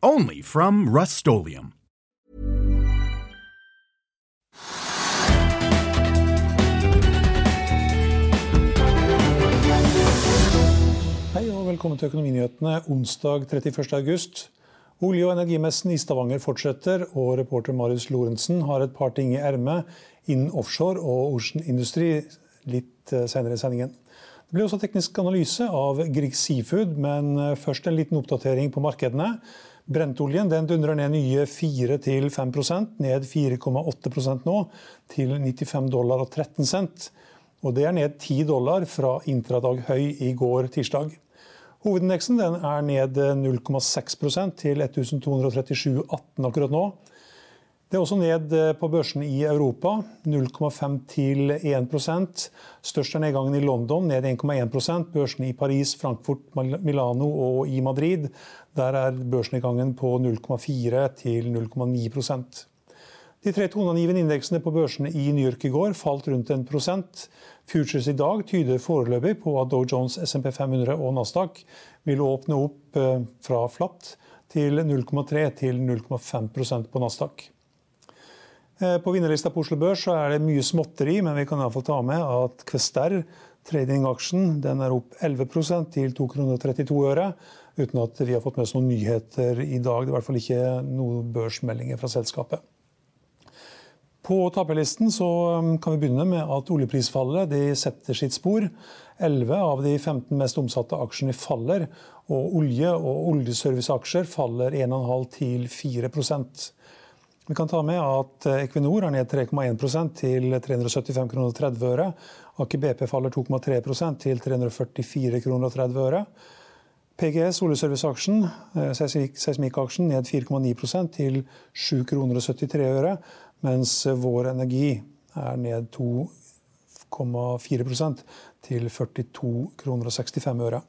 Only from Rust Hei og velkommen til Økonominyhetene onsdag 31. august. Olje- og energimessen i Stavanger fortsetter, og reporter Marius Lorentzen har et par ting i ermet innen offshore og ocean industry litt eh, senere i sendingen. Det blir også teknisk analyse av Grieg Seafood, men først en liten oppdatering på markedene. Brentoljen den dundrer ned nye 4-5% ned 4,8% nå, til 95 dollar og 13 cent. Og det er ned 10 dollar fra intradag høy i går tirsdag. Hovedindeksen er ned 0,6% til 1237,18 akkurat nå. Det er også ned eh, på børsen i Europa, 0,5 til 1 Størst er nedgangen i London, ned 1,1% Børsene i Paris, Frankfurt, Milano og i Madrid, der er børsnedgangen på 0,4 til 0,9% De tre toneangivende indeksene på børsene i New York i går falt rundt 1 Futures i dag tyder foreløpig på at Dow Jones, SMP 500 og Nasdaq vil åpne opp eh, fra flatt til 0,3 til 0,5% på Nasdaq. Eh, på vinnerlista på Oslo Børs så er det mye småtteri, men vi kan iallfall ta med at Kvester, tradingaksjen, den er opp 11% til 2,32 kroner Uten at vi har fått med oss noen nyheter i dag. Det er i hvert fall ikke noen børsmeldinger fra selskapet. På taperlisten um, kan vi begynne med at oljeprisfallet setter sitt spor. 11 av de 15 mest omsatte aksjene faller, og olje- og oljeserviceaksjer faller 1,5 til 4 vi kan ta med at eh, Equinor er ned 3,1% til 375 kroner 30 øre. Aker BP faller 2,3% til 344 kroner 30 øre. PGS, oljeserviceaksjen, eh, seismikkaksjen, ned 4,9% til 7 kroner 73 øre. Mens Vår Energi er ned 2,4% til 42 kroner 65 øre.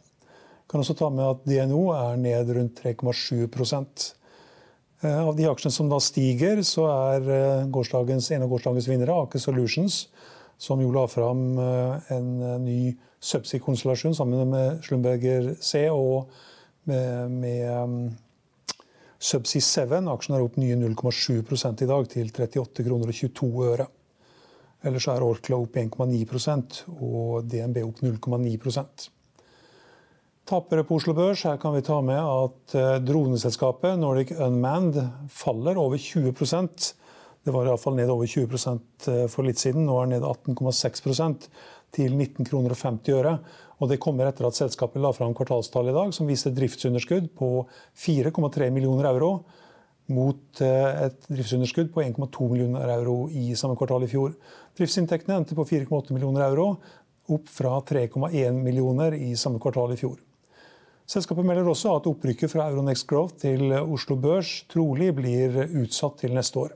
Kan også ta med at DNO er ned rundt 3,7 Eh, av de aksjene som da stiger, så er eh, en av gårsdagens vinnere Aker Solutions, som jo la fram eh, en ny subsea-konstellasjon sammen med Slumberger C og med, med um, Subsea 7. Aksjen er opp nye 0,7 i dag, til 38 kroner og 22 øre. Ellers er Orkla opp 1,9% og DNB opp 0,9 Tapere på Oslo Børs. Her kan vi ta med at eh, droneselskapet Nordic Unmanned faller over 20% Det var iallfall ned over 20 eh, for litt siden. Nå er det ned 18,6% til 19 kroner og 50 øre. Og det kommer etter at selskapet la fram kvartalstall i dag som viste driftsunderskudd på 4,3 millioner euro mot eh, et driftsunderskudd på 1,2 millioner euro i samme kvartal i fjor. Driftsinntektene endte på 4,8 millioner euro, opp fra 3,1 millioner i samme kvartal i fjor. Selskapet melder også at opprykket fra Euronext Growth til Oslo Børs trolig blir utsatt til neste år.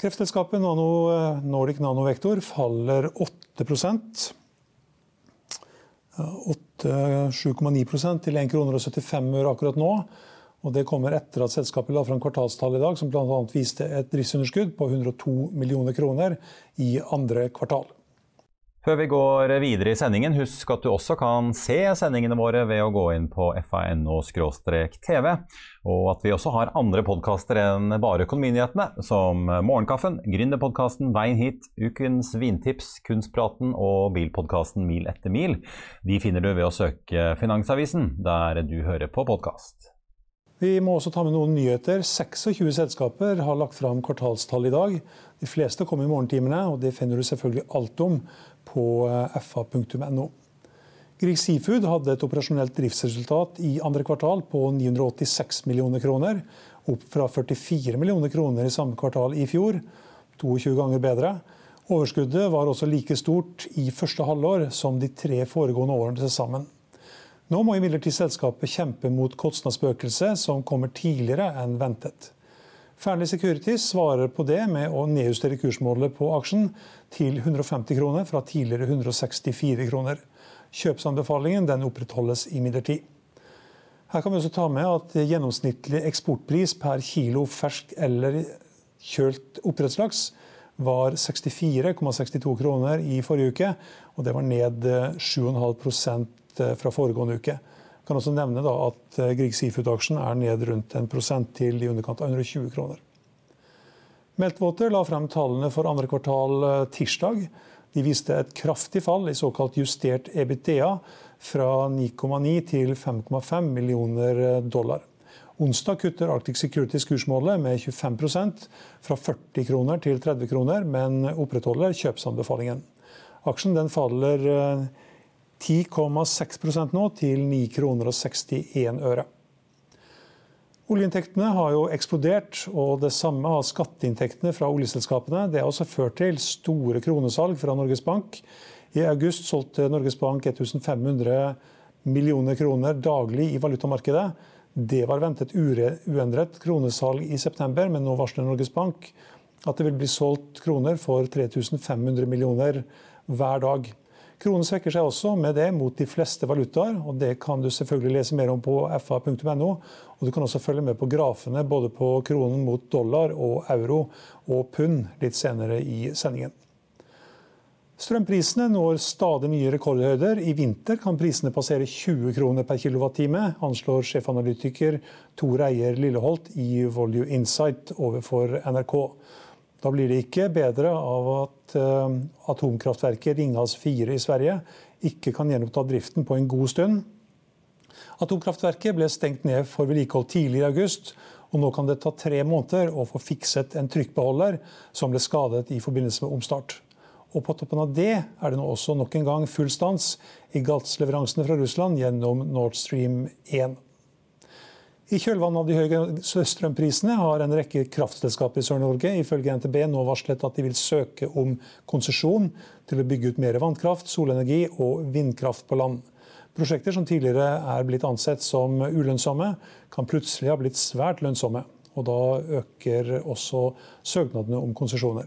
Kreftselskapet Nano, Nordic Nanovektor faller 8 7,9 til 1 kroner og 75 øre akkurat nå. Og det kommer etter at selskapet la fram kvartalstall i dag som bl.a. viste et driftsunderskudd på 102 millioner kroner i andre kvartal. Før vi går videre i sendingen, husk at du også kan se sendingene våre ved å gå inn på fano-tv, og at vi også har andre podkaster enn bare Økonominyhetene, som Morgenkaffen, Gründerpodkasten Veien hit, Ukens vintips, Kunstpraten og bilpodkasten Mil etter mil. De finner du ved å søke Finansavisen, der du hører på podkast. Vi må også ta med noen nyheter. 26 selskaper har lagt fram kvartalstall i dag. De fleste kommer i morgentimene, og det finner du selvfølgelig alt om på eh, fa.no. Grieg Seafood hadde et operasjonelt driftsresultat i andre kvartal på 986 millioner kroner, opp fra 44 millioner kroner i samme kvartal i fjor, 22 ganger bedre. Overskuddet var også like stort i første halvår som de tre foregående årene til sammen. Nå må imidlertid selskapet kjempe mot kostnadsspøkelset, som kommer tidligere enn ventet. Fearnley Securities svarer på det med å nedjustere kursmålet på aksjen til 150 kroner fra tidligere 164 kroner. Kjøpsanbefalingen den opprettholdes imidlertid. Her kan vi også ta med at gjennomsnittlig eksportpris per kilo fersk eller kjølt oppdrettslaks var 64,62 kroner i forrige uke. og Det var ned 7,5 eh, fra foregående uke. Kan også nevne at eh, Grieg Seafood-aksjen er ned rundt 1% til i underkant av 120 kroner. Meltwater la frem tallene for andre kvartal eh, tirsdag. De viste et kraftig fall i såkalt justert EBITDA fra 9,9 til 5,5 millioner dollar. Onsdag kutter Arctic Securities kursmålet med 25% fra 40 kroner til 30 kroner, men opprettholder kjøpsanbefalingen. Aksjen den faller 10,6 eh, nå, til 9,61 kroner øre. Oljeinntektene har jo eksplodert, og det samme har skatteinntektene fra oljeselskapene. Det har også ført til store kronesalg fra Norges Bank. I august solgte Norges Bank 1500 millioner kroner daglig i valutamarkedet. Det var ventet uendret kronesalg i september, men nå varsler Norges Bank at det vil bli solgt kroner for 3500 millioner hver dag. Kronen svekker seg også med det mot de fleste valutaer, og det kan du selvfølgelig lese mer om på fa.no. Og du kan også følge med på grafene både på kronen mot dollar og euro og pund litt senere i sendingen. Strømprisene når stadig nye rekordhøyder. I vinter kan prisene passere 20 kroner per kilowattime, anslår sjefanalytiker Tor Eier Lilleholt i Volue Insight overfor NRK. Da blir det ikke bedre av at uh, atomkraftverket Ringhals 4 i Sverige ikke kan gjenoppta driften på en god stund. Atomkraftverket ble stengt ned for vedlikehold tidlig i august, og nå kan det ta tre måneder å få fikset en trykkbeholder som ble skadet i forbindelse med omstart. Og på toppen av det er det nå også nok en gang full stans i gassleveransene fra Russland gjennom Nord Stream 1. I kjølvannet av de høye strømprisene har en rekke kraftselskaper i Sør-Norge ifølge NTB nå varslet at de vil søke om konsesjon til å bygge ut mer vannkraft, solenergi og vindkraft på land. Prosjekter som tidligere er blitt ansett som ulønnsomme, kan plutselig ha blitt svært lønnsomme. Og da øker også søknadene om konsesjoner.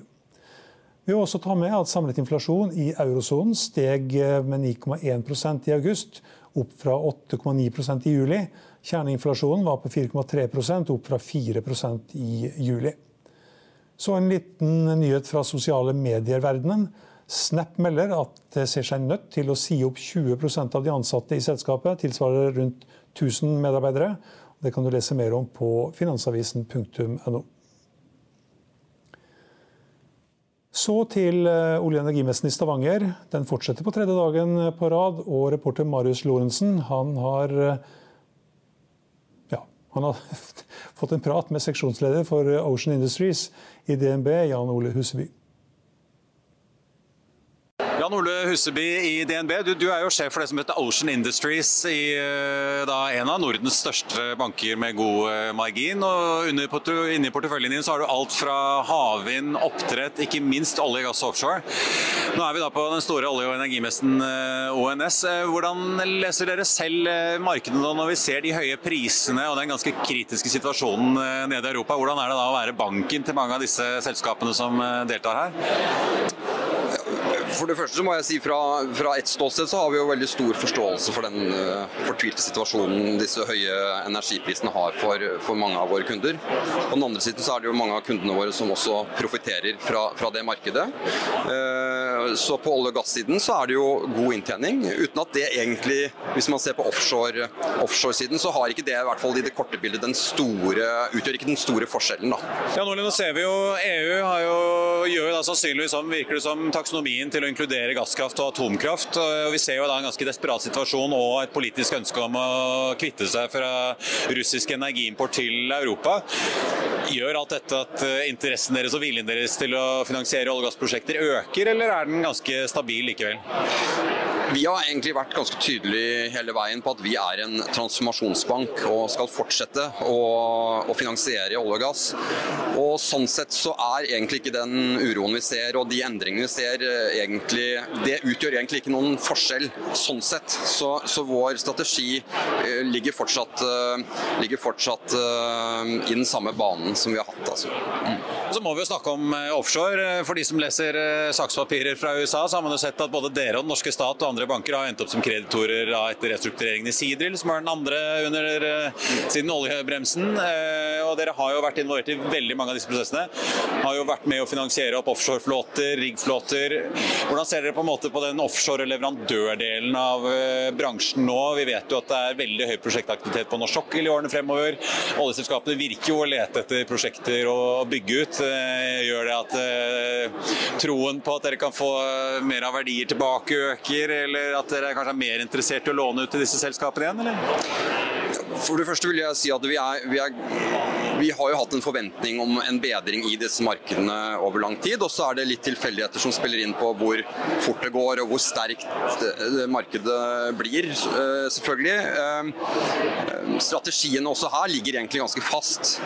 Vi vil også ta med at samlet inflasjon i eurosonen steg med 9,1% i august, opp fra 8,9% i juli. Kjerneinflasjonen var på 4,3% opp fra 4% i juli. Så en liten nyhet fra sosiale medier-verdenen. Snap melder at det ser seg nødt til å si opp 20% av de ansatte i selskapet, tilsvarer rundt 1000 medarbeidere. Det kan du lese mer om på finansavisen.no. Så til eh, olje- og energimessen i Stavanger. Den fortsetter på tredje dagen på rad. Og reporter Marius Lorentzen han har, eh, ja, han har fått en prat med seksjonsleder for Ocean Industries i DNB, Jan Ole Huseby. Jan Ole Huseby i DNB, du, du, er jo sjef for det som heter Ocean Industries i eh, da, en av Nordens største banker med god eh, margin. og Inni porteføljen din så har du alt fra havvind, oppdrett, ikke minst olje, gass og offshore. Nå er vi da på den store olje- og energimessen eh, ONS. Hvordan leser dere selv markedet når vi ser de høye prisene og den ganske kritiske situasjonen nede i Europa? Hvordan er det da å være banken til mange av disse selskapene som deltar her? For det første må jeg si fra, fra ett ståsted så har vi jo veldig stor forståelse for den uh, fortvilte situasjonen disse høye energiprisene har for, for, mange av våre kunder. På den andre siden så er det jo mange av kundene våre som også profitterer fra, fra, det markedet. Uh, så på olje- og gassiden så er det jo god inntjening, uten at det egentlig, hvis man ser på offshore-siden, offshore så har ikke det i hvert fall i det korte bildet den store, utgjør ikke den store forskjellen. da. Ja, nå ser vi jo EU har jo, gjør jo da sannsynligvis som virker det som taksonomien til å inkludere gasskraft og atomkraft. og Vi ser jo da en ganske desperat situasjon og et politisk ønske om å kvitte seg fra russisk energiimport til Europa. Gjør alt dette at interessen deres og viljen deres til å finansiere olje- og gassprosjekter øker, eller er den ganske stabil likevel? Vi har egentlig vært ganske tydelige hele veien på at vi er en transformasjonsbank og skal fortsette å, å finansiere olje og gass. Og Sånn sett så er egentlig ikke den uroen vi ser og de endringene vi ser, eh, egentlig, det utgjør egentlig ikke noen forskjell sånn sett. Så, så vår strategi eh, ligger fortsatt, eh, ligger fortsatt i den samme banen som vi har hatt. Altså. Mm. Så må vi jo snakke om offshore. For de som leser sakspapirer fra USA, så har man jo sett at både dere og den norske stat og andre banker har endt opp som kreditorer etter restruktureringen i Sidril, som er den andre under siden oljebremsen. Og dere har jo vært involvert i veldig mange av disse prosessene. Har jo vært med å finansiere opp offshoreflåter, riggflåter. Hvordan ser dere på en måte på den offshore leverandørdelen av bransjen nå? Vi vet jo at det er veldig høy prosjektaktivitet på norsk sokkel i årene fremover. Oljeselskapene virker jo å lete etter prosjekter å bygge ut. Gjør det at troen på at dere kan få mer av verdier tilbake øker, eller at dere kanskje er mer interessert i å låne ut til disse selskapene igjen, eller? For det første vil jeg si at vi, er, vi, er, vi, har jo hatt en forventning om en bedring i disse markedene over lang tid. Og så er det litt tilfeldigheter som spiller inn på hvor fort det går og hvor sterkt markedet blir, eh, selvfølgelig. Strategiene strategien også her ligger egentlig ganske fast.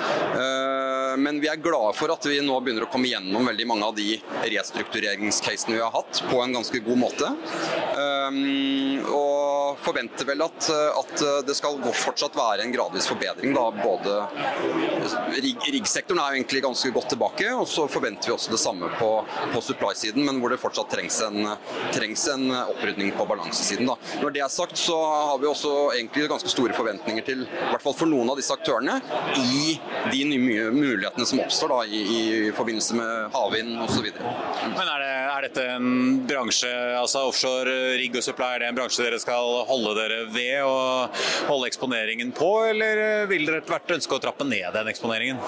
Eh, men vi er glade for at vi nå begynner å komme gjennom veldig mange av de restruktureringscasene vi har hatt, på en ganske god måte. Og forventer vel at, at det skal fortsatt være en gradvis forbedring. Da. Både Riggsektoren er jo egentlig ganske godt tilbake, og så forventer vi også det samme på, på supply-siden, men hvor det fortsatt trengs en, trengs en opprydning på balansesiden. Da. Når det er sagt, så har vi også egentlig ganske store forventninger til, i hvert fall for noen av disse aktørene, i de nye mulighetene som oppstår da, i, i forbindelse med havvind osv. Men er, det, er dette en bransje, altså offshore rigg og supply, er det en bransje dere skal holde dere ved og holde eksponeringen på, eller vil dere etter hvert ønske å trappe ned den eksponeringen?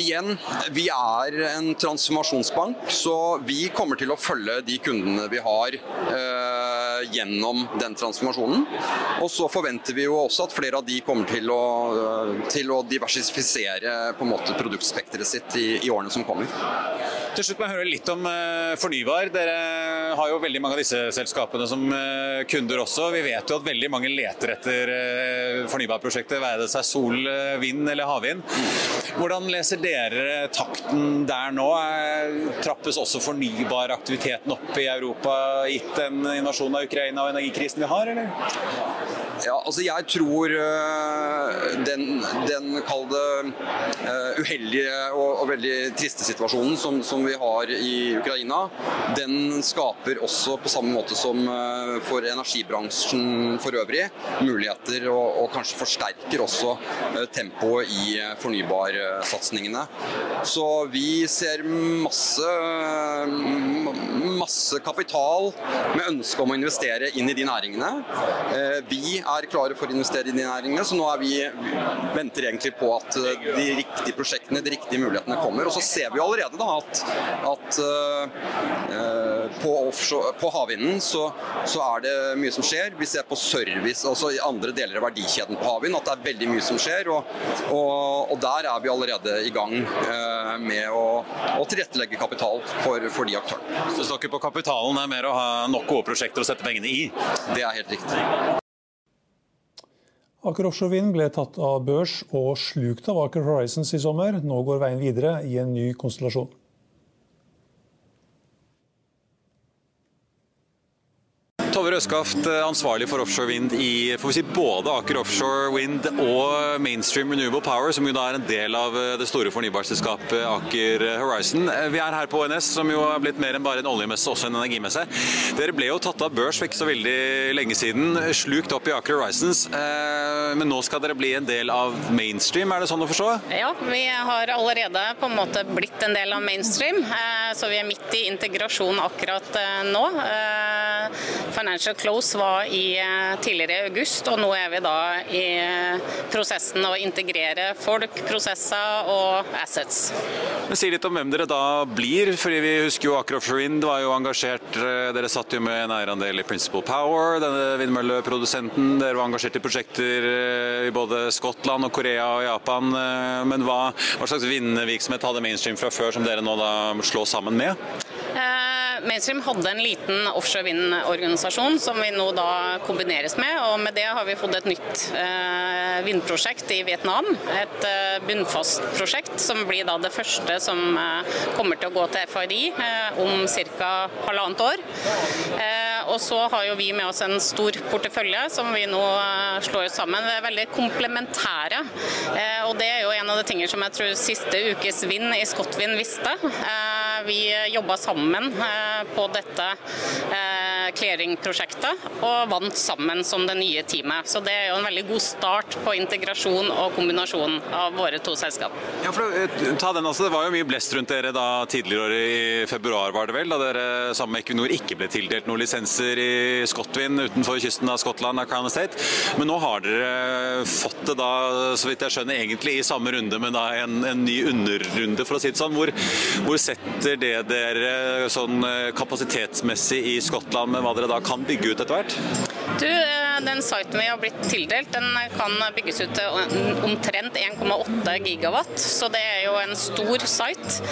Igjen, vi er en transformasjonsbank, så vi kommer til å følge de kundene vi har eh, gjennom den transformasjonen. Og så forventer vi jo også at flere av de kommer til å, til å diversifisere på en måte produktspekteret sitt i, i årene som kommer. Til slutt må jeg høre litt om uh, fornybar. Dere har jo veldig mange av disse selskapene som uh, kunder også. Vi vet jo at veldig mange leter etter uh, fornybarprosjekter, være det seg sol, vind eller havvind. Hvordan leser dere takten der nå? Trappes også fornybaraktiviteten opp i Europa gitt den invasjonen av Ukraina og energikrisen vi har, eller? Ja, altså jeg tror den, den kall det uh, uheldige og, og, veldig triste situasjonen som, som, vi har i Ukraina, den skaper også på samme måte som uh, for energibransjen for øvrig muligheter og, og kanskje forsterker også tempoet i fornybarsatsingene. Så vi ser masse, masse kapital med ønske om å investere inn i de næringene. Vi er klare for å investere i de næringene. Så nå er vi, venter egentlig på at eh, de riktige prosjektene, de riktige mulighetene kommer. Og så ser vi allerede da at, at uh, på, offshore, på havvinden så, så, er det mye som skjer. Vi ser på service, altså i andre deler av verdikjeden på havvind, at det er veldig mye som skjer. Og, og, og der er vi allerede i gang uh, med å, å, tilrettelegge kapital for, for de aktørene. Så snakker står på kapitalen, er mer å ha nok gode prosjekter å sette pengene i? Det er helt riktig. Aker Offshore ble tatt av børs og slukt av Aker Horizons i sommer. Nå går veien videre i en ny konstellasjon. Tove Røskaft, eh, ansvarlig for offshore vind i si, både Aker Offshore Wind og Mainstream Renewable Power, som jo da er en del av eh, det store fornybarselskapet Aker Horizon. Eh, vi er her på ONS, som jo har blitt mer enn bare en oljemesse, også en energimesse. Dere ble jo tatt av børs for ikke så veldig lenge siden, slukt opp i Aker Horizons. Men nå skal dere bli en del av Mainstream, er det sånn å forstå? Ja, vi har allerede på en måte blitt en del av Mainstream, så vi er midt i integrasjon akkurat nå. Financial Close var i eh, tidligere i august, og nå er vi da i eh, prosessen å integrere folk, prosesser og assets. Men Si litt om hvem dere da blir, fordi vi husker jo Aker Offshore Wind var jo engasjert. Eh, dere satt jo med en eierandel i Principal Power, denne vindmølleprodusenten. Dere var engasjert i prosjekter i både Skottland og Korea og Japan. Men hva, hva slags vindvirksomhet hadde Mainstream fra før som dere nå da slår sammen med? Mainstream hadde en liten offshore vindorganisasjon som vi nå da kombineres med. og Med det har vi fått et nytt eh, vindprosjekt i Vietnam. Et bunnfast prosjekt som blir da det første som eh, kommer til å gå til FRI eh, om ca. halvannet år. Eh, og så har jo vi med oss en stor portefølje som vi nå eh, slår sammen. Vi er veldig komplementære. og det er jo en av de tingene som jeg tror siste ukes vind i Skottvind visste. Vi jobba sammen på dette clearing-prosjektet og vant sammen som det nye teamet. Så det er jo en veldig god start på integrasjon og kombinasjon av våre to selskap. Ja, for ta den altså, Det var jo mye blest rundt dere da tidligere i februar, var det vel, da dere sammen med Equinor ikke ble tildelt noen lisenser i Skottvind utenfor kysten av Skottland, av Crown Estate. Men nå har dere fått det da, så vidt jeg skjønner, egentlig i samme runde, men da en, en ny underrunde, for å si det sånn. Hvor, hvor setter det dere sånn kapasitetsmessig i Skottland hva dere da kan bygge ut etter hvert? Du, eh, Den siten vi har blitt tildelt, den kan bygges ut til omtrent 1,8 gigawatt. Så det er jo en stor site.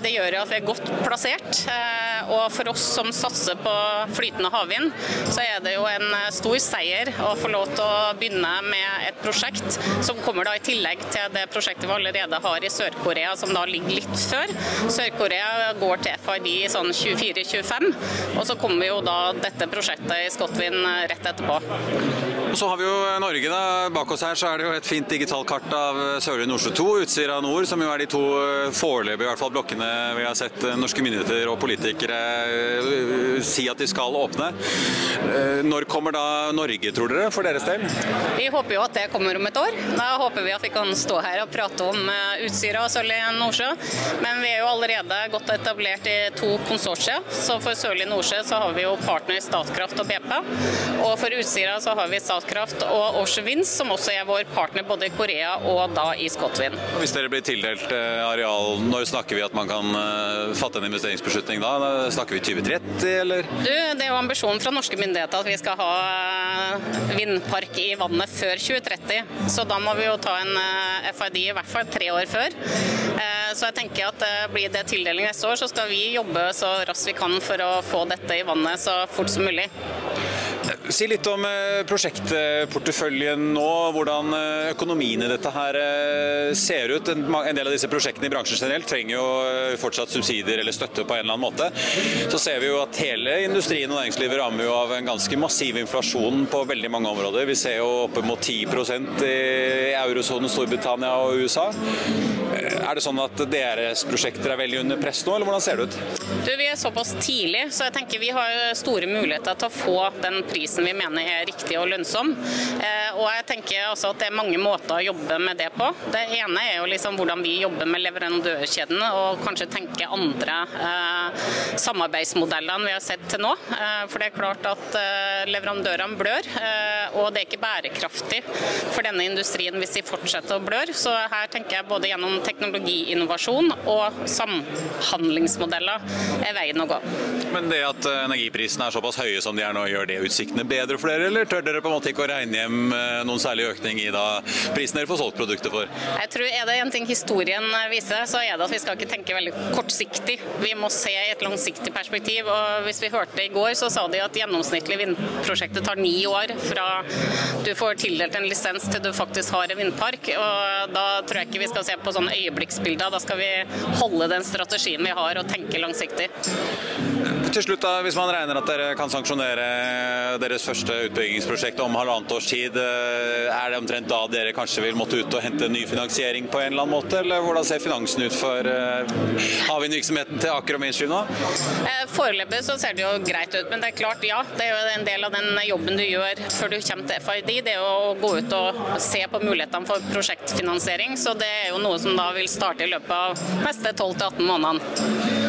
Det gjør at vi er godt plassert. Eh, og for oss som satser på flytende havvind, så er det jo en stor seier å få lov til å begynne med et prosjekt som kommer da i tillegg til det prosjektet vi allerede har i Sør-Korea, som da ligger litt før. Sør-Korea går til FID i sånn 24-25, og så kommer jo da dette prosjektet i Scotwind rett etterpå. Så har vi jo Norge. da. Bak oss her så er det jo et fint digitalt kart av Sørlige Nordsjø 2, Utsira nord, som jo er de to foreløpige hvert fall blokkene vi har sett norske myndigheter og politikere eh, si at de skal åpne. Eh, når kommer da Norge, tror dere, for deres del? Vi håper jo at det kommer om et år. Da håper vi at vi kan stå her og prate om eh, Utsira og Sørlige Nordsjø. Men vi er jo allerede godt etablert i to konsortier. Så for Sørlige Nordsjø så har vi jo partner Statkraft og BP. Og for Utsira så har vi Statkraft og Ocean Winds, som også er vår partner både i Korea og da i Scotwind. Hvis dere blir tildelt eh, areal, når snakker vi at man kan eh, fatte en investeringsbeslutning da? Snakker vi 2030, eller? Du, det er jo ambisjonen fra norske myndigheter at vi skal ha eh, vindpark i vannet før 2030. Så da må vi jo ta en FID i hvert fall tre år før. Så jeg tenker at blir det tildeling neste år, så skal vi jobbe så raskt vi kan for å få dette i vannet så fort som mulig. Si litt om eh, prosjektporteføljen nå. Hvordan eh, økonomien i dette her eh, ser ut. En del av disse prosjektene i bransjen generelt trenger jo fortsatt subsidier eller støtte på en eller annen måte. Så ser vi jo at hele industrien og næringslivet rammer jo av en ganske massiv inflasjon på veldig mange områder. Vi ser jo oppimot 10% i eurosonen Storbritannia og USA. Er det sånn at deres prosjekter er veldig under press nå, eller hvordan ser det ut? Du, Vi er såpass tidlig, så jeg tenker vi har store muligheter til å få den prisen vi mener er riktig og lønnsom. Eh, og jeg tenker også at det er mange måter å jobbe med det på. Det ene er jo liksom hvordan vi jobber med leverandørkjeden og kanskje tenke andre eh, samarbeidsmodeller enn vi har sett til nå. Eh, for det er klart at eh, leverandørene blør, eh, og det er ikke bærekraftig for denne industrien hvis de fortsetter å blør. Så her tenker jeg både gjennom teknologiinnovasjon og samhandlingsmodeller er veien å gå. Men det at eh, energiprisene er såpass høye som de er nå, gjør det utsiktene bedre for dere, eller tør dere på en måte ikke å regne hjem eh, noen særlig økning i da prisen dere får solgt produktet for? Jeg tror Er det en ting historien viser, så er det at vi skal ikke tenke veldig kortsiktig. Vi må se i et langsiktig perspektiv. og Hvis vi hørte i går, så sa de at gjennomsnittlig vindprosjektet tar ni år fra du får tildelt en lisens til du faktisk har en vindpark. og Da tror jeg ikke vi skal se på sånne øyeblikksbilder. Da skal vi holde den strategien vi har og tenke langsiktig. Til slutt, da, Hvis man regner at dere kan sanksjonere deres første utbyggingsprosjekt om halvannet års tid, eh, er det omtrent da dere kanskje vil måtte ut og hente ny finansiering på en eller annen måte? Eller hvordan ser finansen ut for uh, havvindvirksomheten til Aker og Mainstream nå? Eh, foreløpig så ser det jo greit ut, men det er klart, ja. Det er jo en del av den jobben du gjør før du kommer til FID. Det er å gå ut og se på mulighetene for prosjektfinansiering. Så det er jo noe som da vil starte i løpet av neste 12-18 månedene.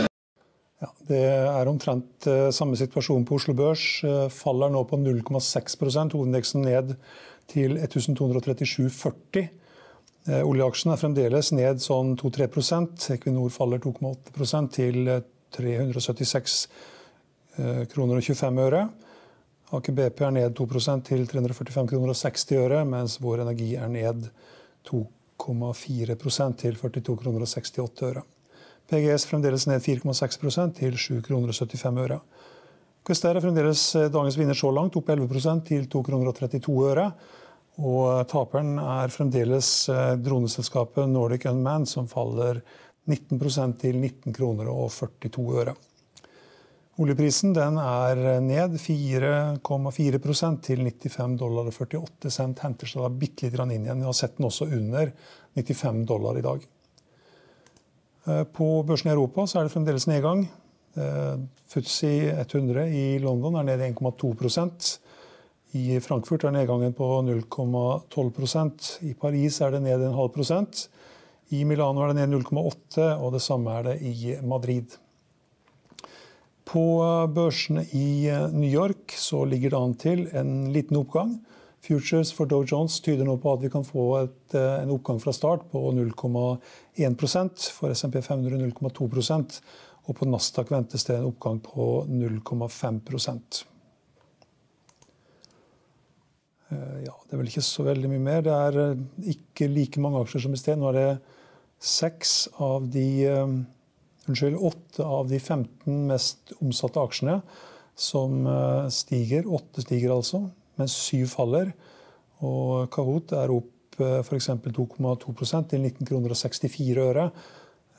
Det er omtrent uh, samme situasjon på Oslo Børs. Uh, faller nå på 0,6% Hovedindeksen ned til 1237,40. Uh, oljeaksjen er fremdeles ned sånn 2-3% Equinor faller 2,8% til 376 kroner og 25 øre. Aker BP er ned 2% til 345 kroner og 60 øre, mens Vår Energi er ned 2,4% til 42 kroner og 68 øre. PGS fremdeles ned 4,6% til 7,75 kroner og 75 øre. Quester er fremdeles eh, dagens vinner så langt, opp 11% til 2,32 kroner og 32 øre. Og taperen er fremdeles droneselskapet Nordic Unmanned, som faller 19% til 19 kroner og 42 øre. Oljeprisen er ned 4,4% til 95 dollar og 48 cent. Henter seg da bitte litt inn igjen. Vi har sett den også under 95 dollar i dag. Eh, på børsen i Europa er det fremdeles nedgang. Futsi FTSE 100 i London er ned 1,2% I Frankfurt er nedgangen på 0,12% I Paris er det ned en halv prosent. I Milano er det ned 0,8 og det samme er det i Madrid. På børsene i eh, New York ligger det an til en liten oppgang. Futures for Dow Jones tyder nå på at vi kan få et, eh, en oppgang fra start på 0,1% For SMP 500 0,2% og på Nasdaq ventes det en oppgang på 0,5 eh, ja, Det er vel ikke så veldig mye mer. Det er ikke like mange aksjer som i sted. Nå er det seks av de unnskyld, åtte av de 15 mest omsatte aksjene som eh, stiger. Åtte stiger altså, mens syv faller. Og Kahoot er opp eh, f.eks. 2,2 til 19 kroner og 64 øre.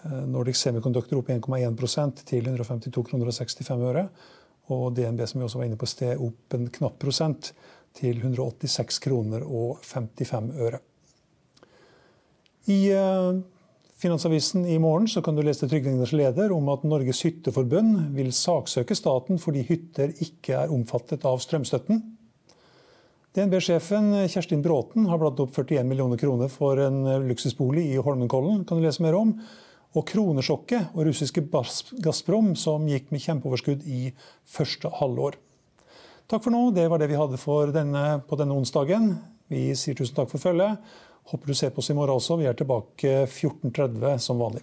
Eh, Nordic Semiconductor opp 1,1 til 152 kroner og 65 øre. Og DNB som vi også var inne på sted, opp en knapp prosent til 186 kroner og 55 øre. I Finansavisen i morgen så kan du lese Trygderegners leder om at Norges hytteforbund vil saksøke staten fordi hytter ikke er omfattet av strømstøtten. DNB-sjefen Kjerstin Bråten har bladd opp 41 millioner kroner for en luksusbolig i Holmenkollen. kan du lese mer om. Og kronesjokket og russiske Gazprom som gikk med kjempeoverskudd i første halvår. Takk for nå. Det var det vi hadde denne, på denne onsdagen. Vi sier tusen takk for følget. Håper du ser på oss i morgen også. Vi er tilbake 14.30 som vanlig.